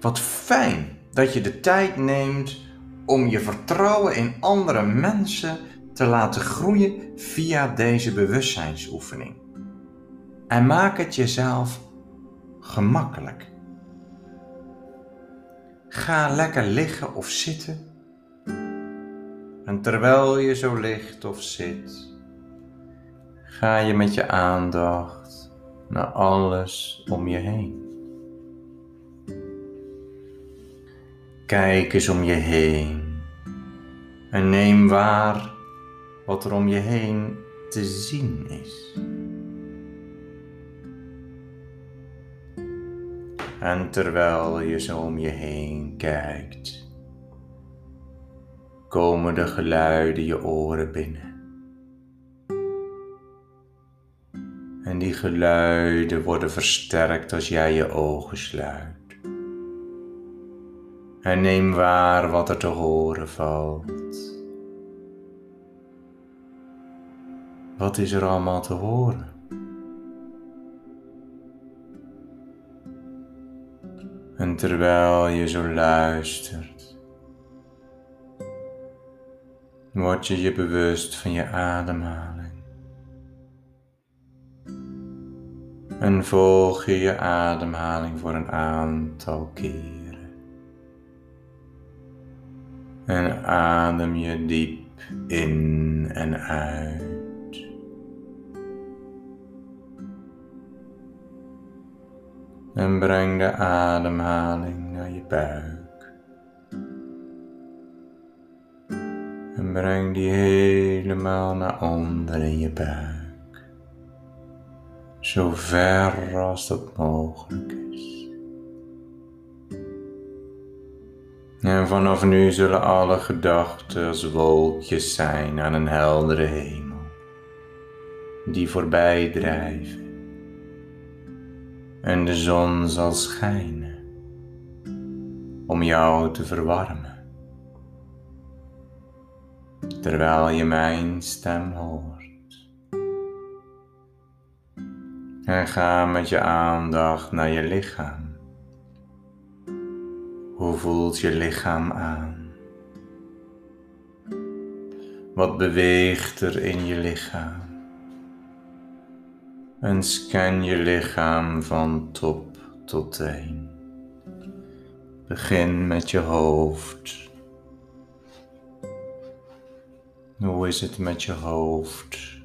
Wat fijn dat je de tijd neemt om je vertrouwen in andere mensen te laten groeien via deze bewustzijnsoefening. En maak het jezelf gemakkelijk. Ga lekker liggen of zitten. En terwijl je zo ligt of zit, ga je met je aandacht naar alles om je heen. Kijk eens om je heen en neem waar wat er om je heen te zien is. En terwijl je zo om je heen kijkt, komen de geluiden je oren binnen. En die geluiden worden versterkt als jij je ogen sluit. En neem waar wat er te horen valt. Wat is er allemaal te horen? En terwijl je zo luistert, word je je bewust van je ademhaling. En volg je je ademhaling voor een aantal keren. En adem je diep in en uit. En breng de ademhaling naar je buik. En breng die helemaal naar onder in je buik. Zo ver als dat mogelijk is. En vanaf nu zullen alle gedachten als wolkjes zijn aan een heldere hemel, die voorbij drijven en de zon zal schijnen om jou te verwarmen. Terwijl je mijn stem hoort. En ga met je aandacht naar je lichaam. Hoe voelt je lichaam aan? Wat beweegt er in je lichaam? En scan je lichaam van top tot teen. Begin met je hoofd. Hoe is het met je hoofd?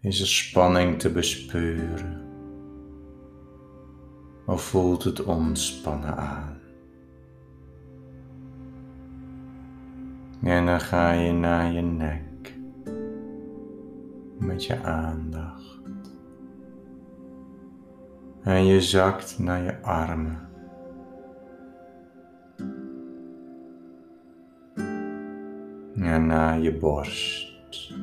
Is er spanning te bespeuren? Of voelt het ontspannen aan? En dan ga je naar je nek met je aandacht. En je zakt naar je armen. En naar je borst.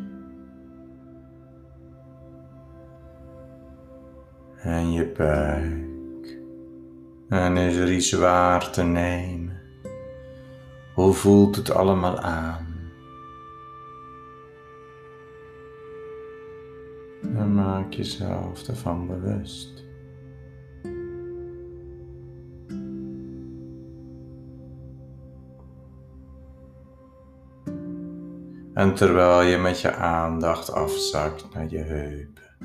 En je buik. En is er iets waar te nemen? Hoe voelt het allemaal aan? En maak jezelf ervan bewust. En terwijl je met je aandacht afzakt naar je heupen,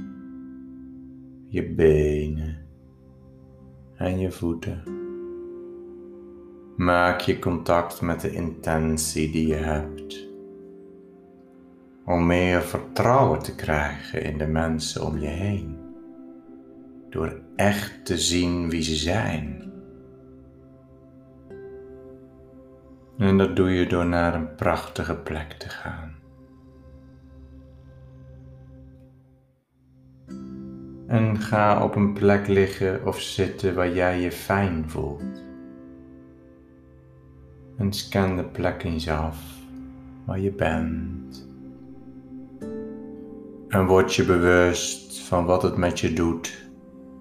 je benen en je voeten, maak je contact met de intentie die je hebt om meer vertrouwen te krijgen in de mensen om je heen. Door echt te zien wie ze zijn. En dat doe je door naar een prachtige plek te gaan. En ga op een plek liggen of zitten waar jij je fijn voelt. En scan de plek eens af waar je bent. En word je bewust van wat het met je doet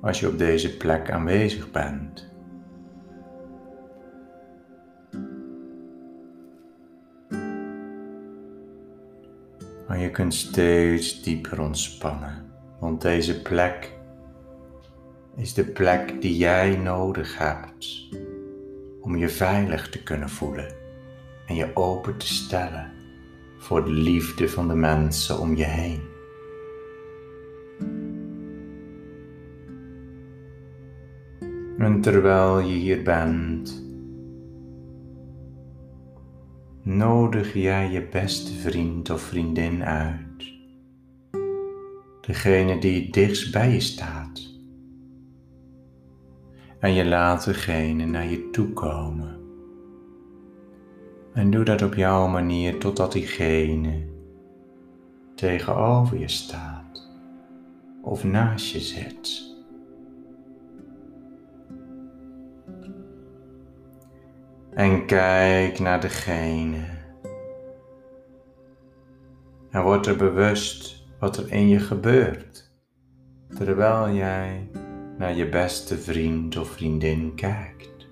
als je op deze plek aanwezig bent. Maar je kunt steeds dieper ontspannen, want deze plek is de plek die jij nodig hebt om je veilig te kunnen voelen en je open te stellen voor de liefde van de mensen om je heen. En terwijl je hier bent, nodig jij je beste vriend of vriendin uit. Degene die het dichtst bij je staat. En je laat degene naar je toe komen. En doe dat op jouw manier totdat diegene tegenover je staat of naast je zit. En kijk naar degene. En word er bewust wat er in je gebeurt, terwijl jij naar je beste vriend of vriendin kijkt.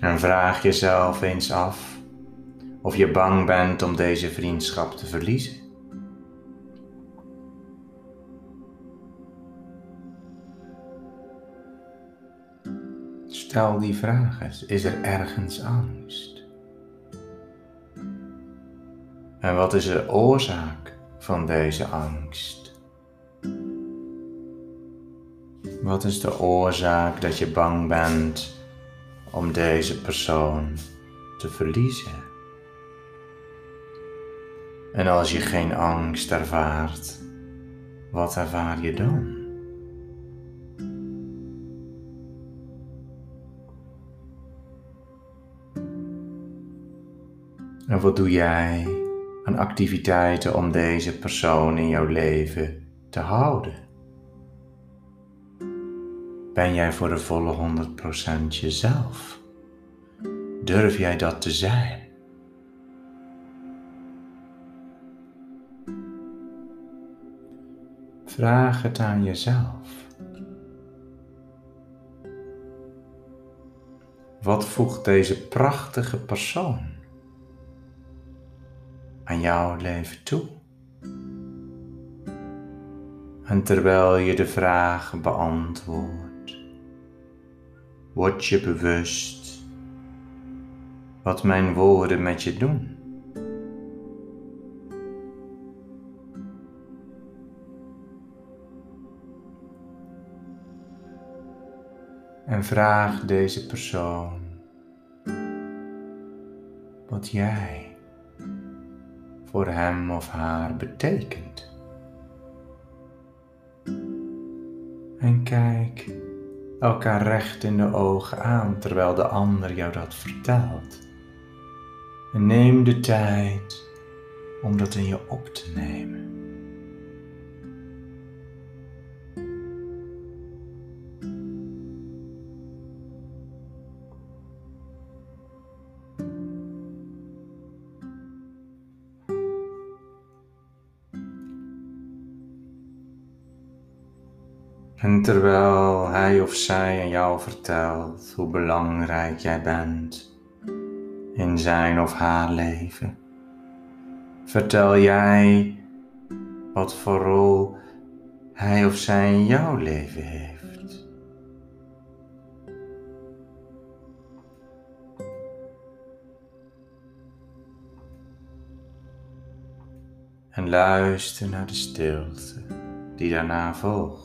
En vraag jezelf eens af of je bang bent om deze vriendschap te verliezen. Stel die vraag eens. Is er ergens angst? En wat is de oorzaak van deze angst? Wat is de oorzaak dat je bang bent om deze persoon te verliezen? En als je geen angst ervaart, wat ervaar je dan? En wat doe jij aan activiteiten om deze persoon in jouw leven te houden? Ben jij voor de volle 100% jezelf? Durf jij dat te zijn? Vraag het aan jezelf. Wat voegt deze prachtige persoon aan jouw leven toe. En terwijl je de vraag beantwoordt, word je bewust wat mijn woorden met je doen. En vraag deze persoon wat jij voor hem of haar betekent. En kijk elkaar recht in de ogen aan terwijl de ander jou dat vertelt. En neem de tijd om dat in je op te nemen. En terwijl hij of zij aan jou vertelt hoe belangrijk jij bent in zijn of haar leven, vertel jij wat voor rol hij of zij in jouw leven heeft. En luister naar de stilte die daarna volgt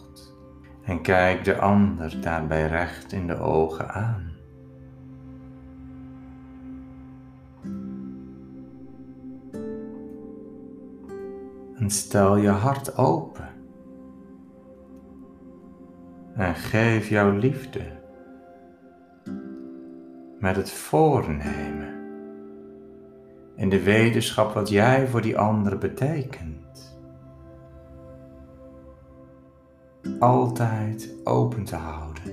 en kijk de ander daarbij recht in de ogen aan. En stel je hart open. En geef jouw liefde met het voornemen in de wetenschap wat jij voor die ander betekent. Altijd open te houden.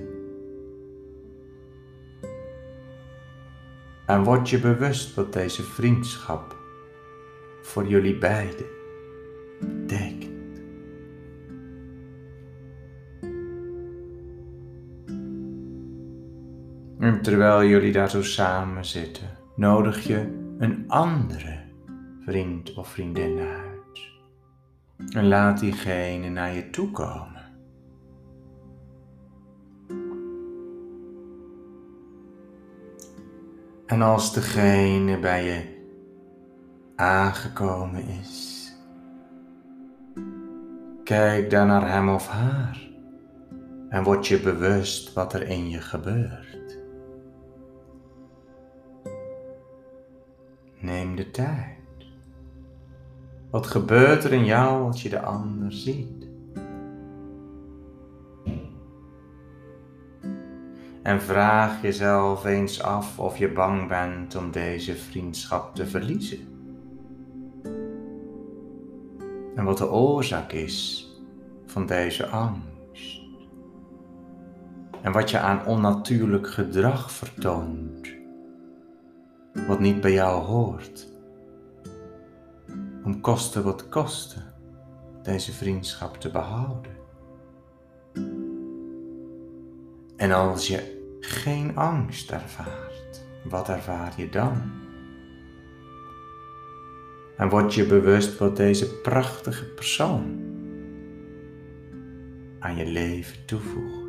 En word je bewust wat deze vriendschap voor jullie beiden betekent. En terwijl jullie daar zo samen zitten, nodig je een andere vriend of vriendin uit. En laat diegene naar je toe komen. En als degene bij je aangekomen is, kijk dan naar hem of haar en word je bewust wat er in je gebeurt. Neem de tijd. Wat gebeurt er in jou als je de ander ziet? En vraag jezelf eens af of je bang bent om deze vriendschap te verliezen. En wat de oorzaak is van deze angst. En wat je aan onnatuurlijk gedrag vertoont, wat niet bij jou hoort om kosten wat kosten deze vriendschap te behouden. En als je geen angst ervaart, wat ervaar je dan? En word je bewust wat deze prachtige persoon aan je leven toevoegt.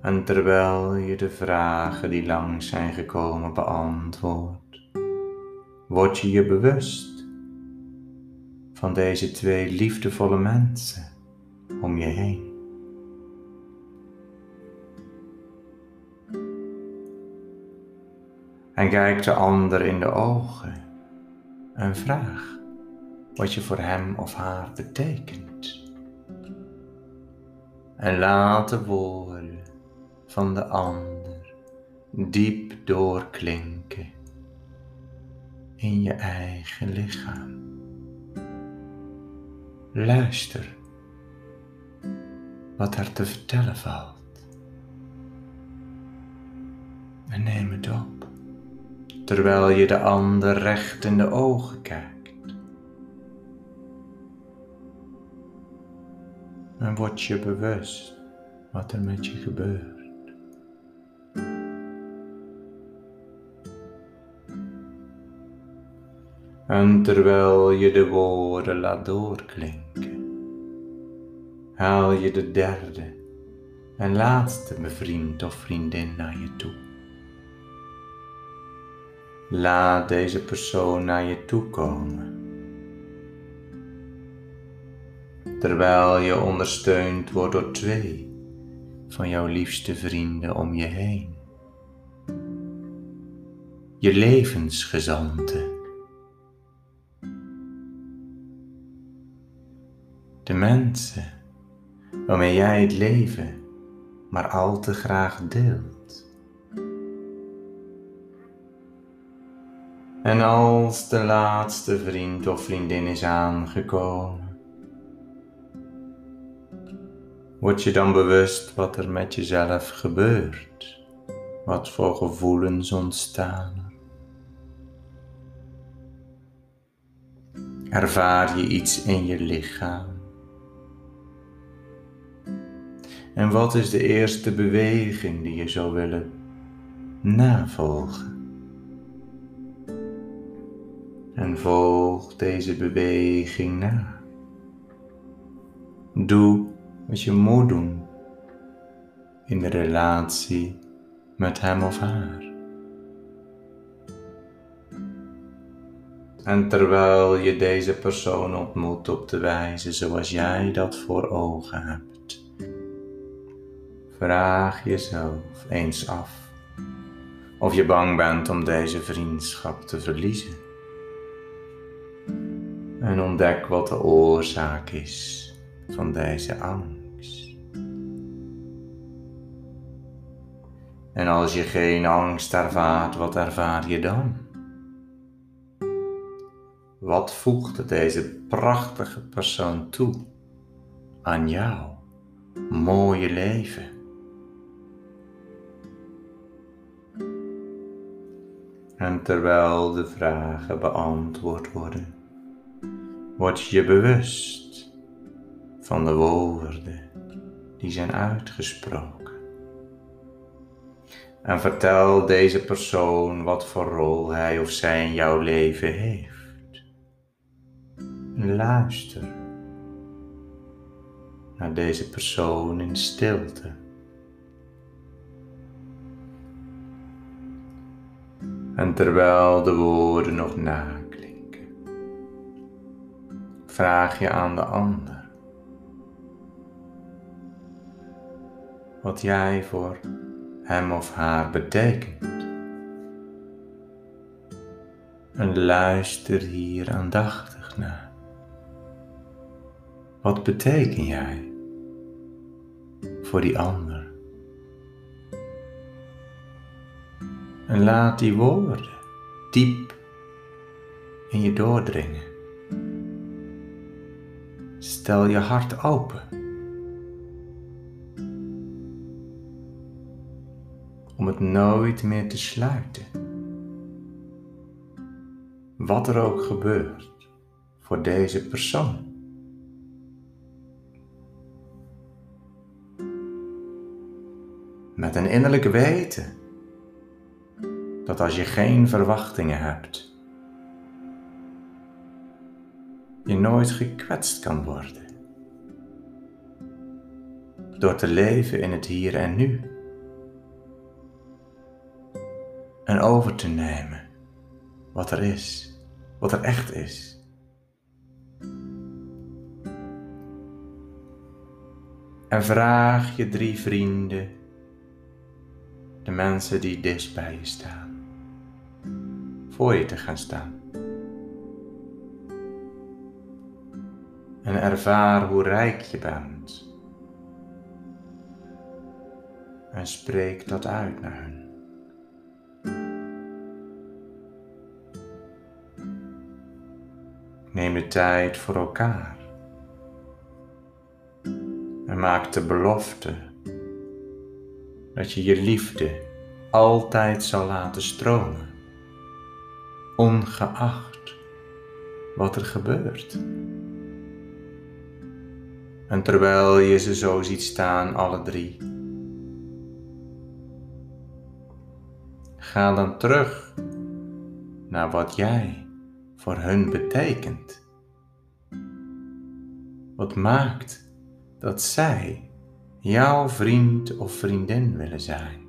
En terwijl je de vragen die langs zijn gekomen beantwoordt, word je je bewust van deze twee liefdevolle mensen om je heen. En kijk de ander in de ogen en vraag wat je voor hem of haar betekent. En laat de woorden van de ander diep doorklinken in je eigen lichaam. Luister wat er te vertellen valt. En neem het op, terwijl je de ander recht in de ogen kijkt. En word je bewust wat er met je gebeurt. En terwijl je de woorden laat doorklinken, haal je de derde en laatste bevriend of vriendin naar je toe. Laat deze persoon naar je toe komen. Terwijl je ondersteund wordt door twee van jouw liefste vrienden om je heen. Je levensgezanten de mensen waarmee jij het leven maar al te graag deelt. En als de laatste vriend of vriendin is aangekomen, word je dan bewust wat er met jezelf gebeurt, wat voor gevoelens ontstaan. Ervaar je iets in je lichaam? En wat is de eerste beweging die je zou willen navolgen? En volg deze beweging na. Doe wat je moet doen in de relatie met hem of haar. En terwijl je deze persoon ontmoet op de wijze zoals jij dat voor ogen hebt Vraag jezelf eens af of je bang bent om deze vriendschap te verliezen. En ontdek wat de oorzaak is van deze angst. En als je geen angst ervaart, wat ervaar je dan? Wat voegt deze prachtige persoon toe aan jouw mooie leven? En terwijl de vragen beantwoord worden, word je bewust van de woorden die zijn uitgesproken. En vertel deze persoon wat voor rol hij of zij in jouw leven heeft. luister naar deze persoon in stilte. En terwijl de woorden nog naklinken, vraag je aan de ander wat jij voor hem of haar betekent. En luister hier aandachtig naar. Wat beteken jij voor die ander? En laat die woorden diep in je doordringen. Stel je hart open. om het nooit meer te sluiten. Wat er ook gebeurt voor deze persoon. Met een innerlijk weten dat als je geen verwachtingen hebt, je nooit gekwetst kan worden. Door te leven in het hier en nu. en over te nemen wat er is, wat er echt is. En vraag je drie vrienden, de mensen die dichtst bij je staan, voor je te gaan staan. En ervaar hoe rijk je bent. En spreek dat uit naar hen. Neem de tijd voor elkaar. En maak de belofte dat je je liefde altijd zal laten stromen, ongeacht wat er gebeurt. En terwijl je ze zo ziet staan, alle drie, ga dan terug naar wat jij voor hun betekent. Wat maakt dat zij jouw vriend of vriendin willen zijn.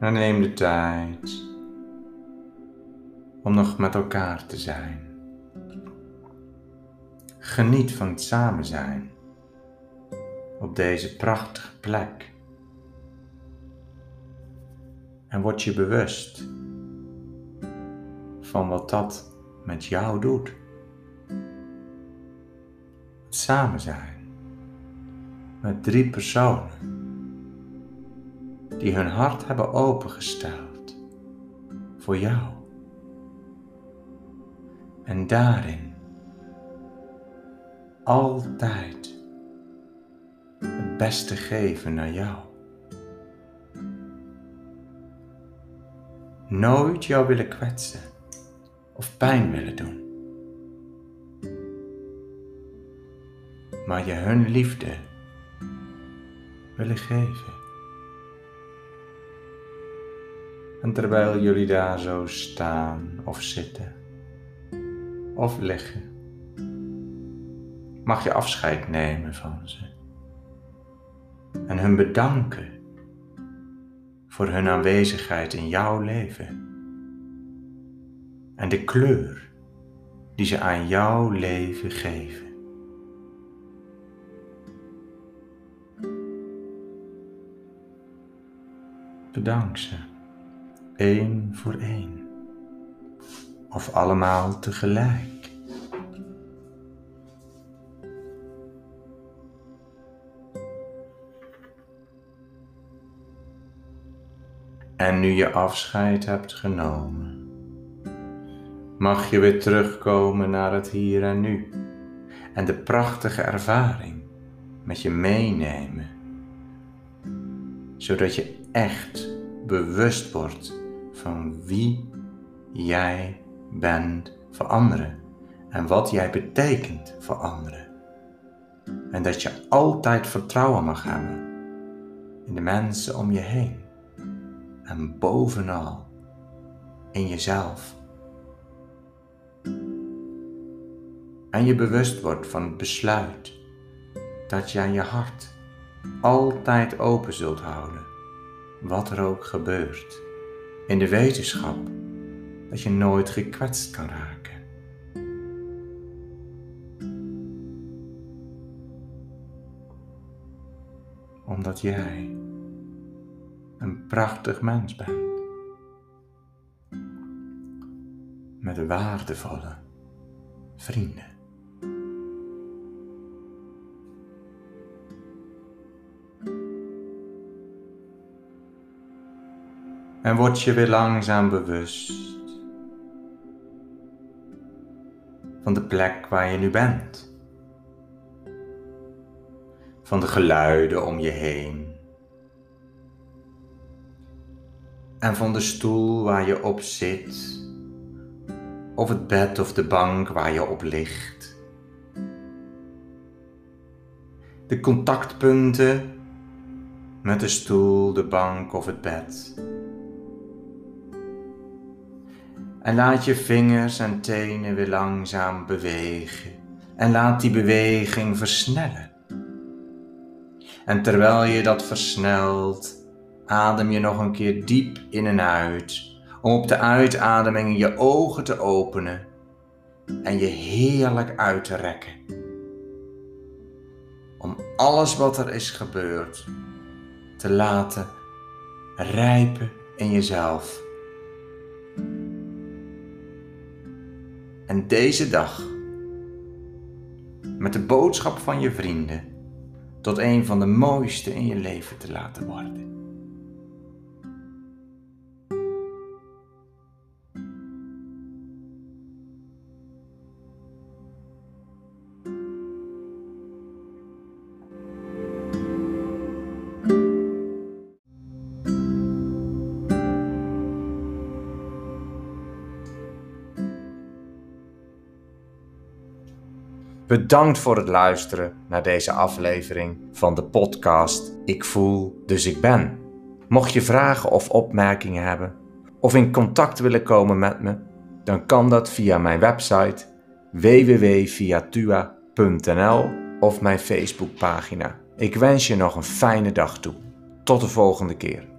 En neem de tijd om nog met elkaar te zijn. Geniet van het samen zijn op deze prachtige plek en word je bewust van wat dat met jou doet. Het samen zijn met drie personen die hun hart hebben opengesteld voor jou. En daarin altijd het beste geven naar jou. nooit jou willen kwetsen of pijn willen doen. Maar je hun liefde willen geven. En terwijl jullie daar zo staan of zitten of liggen, mag je afscheid nemen van ze en hun bedanken voor hun aanwezigheid in jouw leven en de kleur die ze aan jouw leven geven. Bedank ze, één voor één, of allemaal tegelijk. En nu je afscheid hebt genomen, mag je weer terugkomen naar het hier en nu en de prachtige ervaring met je meenemen, zodat je echt bewust wordt van wie jij bent voor anderen en wat jij betekent voor anderen. En dat je altijd vertrouwen mag hebben in de mensen om je heen. En bovenal in jezelf. En je bewust wordt van het besluit dat jij je hart altijd open zult houden, wat er ook gebeurt, in de wetenschap dat je nooit gekwetst kan raken. Omdat jij een prachtig mens bent. Met waardevolle vrienden. En word je weer langzaam bewust van de plek waar je nu bent. Van de geluiden om je heen. En van de stoel waar je op zit. Of het bed of de bank waar je op ligt. De contactpunten met de stoel, de bank of het bed. En laat je vingers en tenen weer langzaam bewegen. En laat die beweging versnellen. En terwijl je dat versnelt, adem je nog een keer diep in en uit. Om op de uitademing je ogen te openen en je heerlijk uit te rekken. Om alles wat er is gebeurd te laten rijpen in jezelf. En deze dag, met de boodschap van je vrienden, tot een van de mooiste in je leven te laten worden. Bedankt voor het luisteren naar deze aflevering van de podcast Ik voel, dus ik ben. Mocht je vragen of opmerkingen hebben, of in contact willen komen met me, dan kan dat via mijn website www.viatua.nl of mijn Facebookpagina. Ik wens je nog een fijne dag toe. Tot de volgende keer.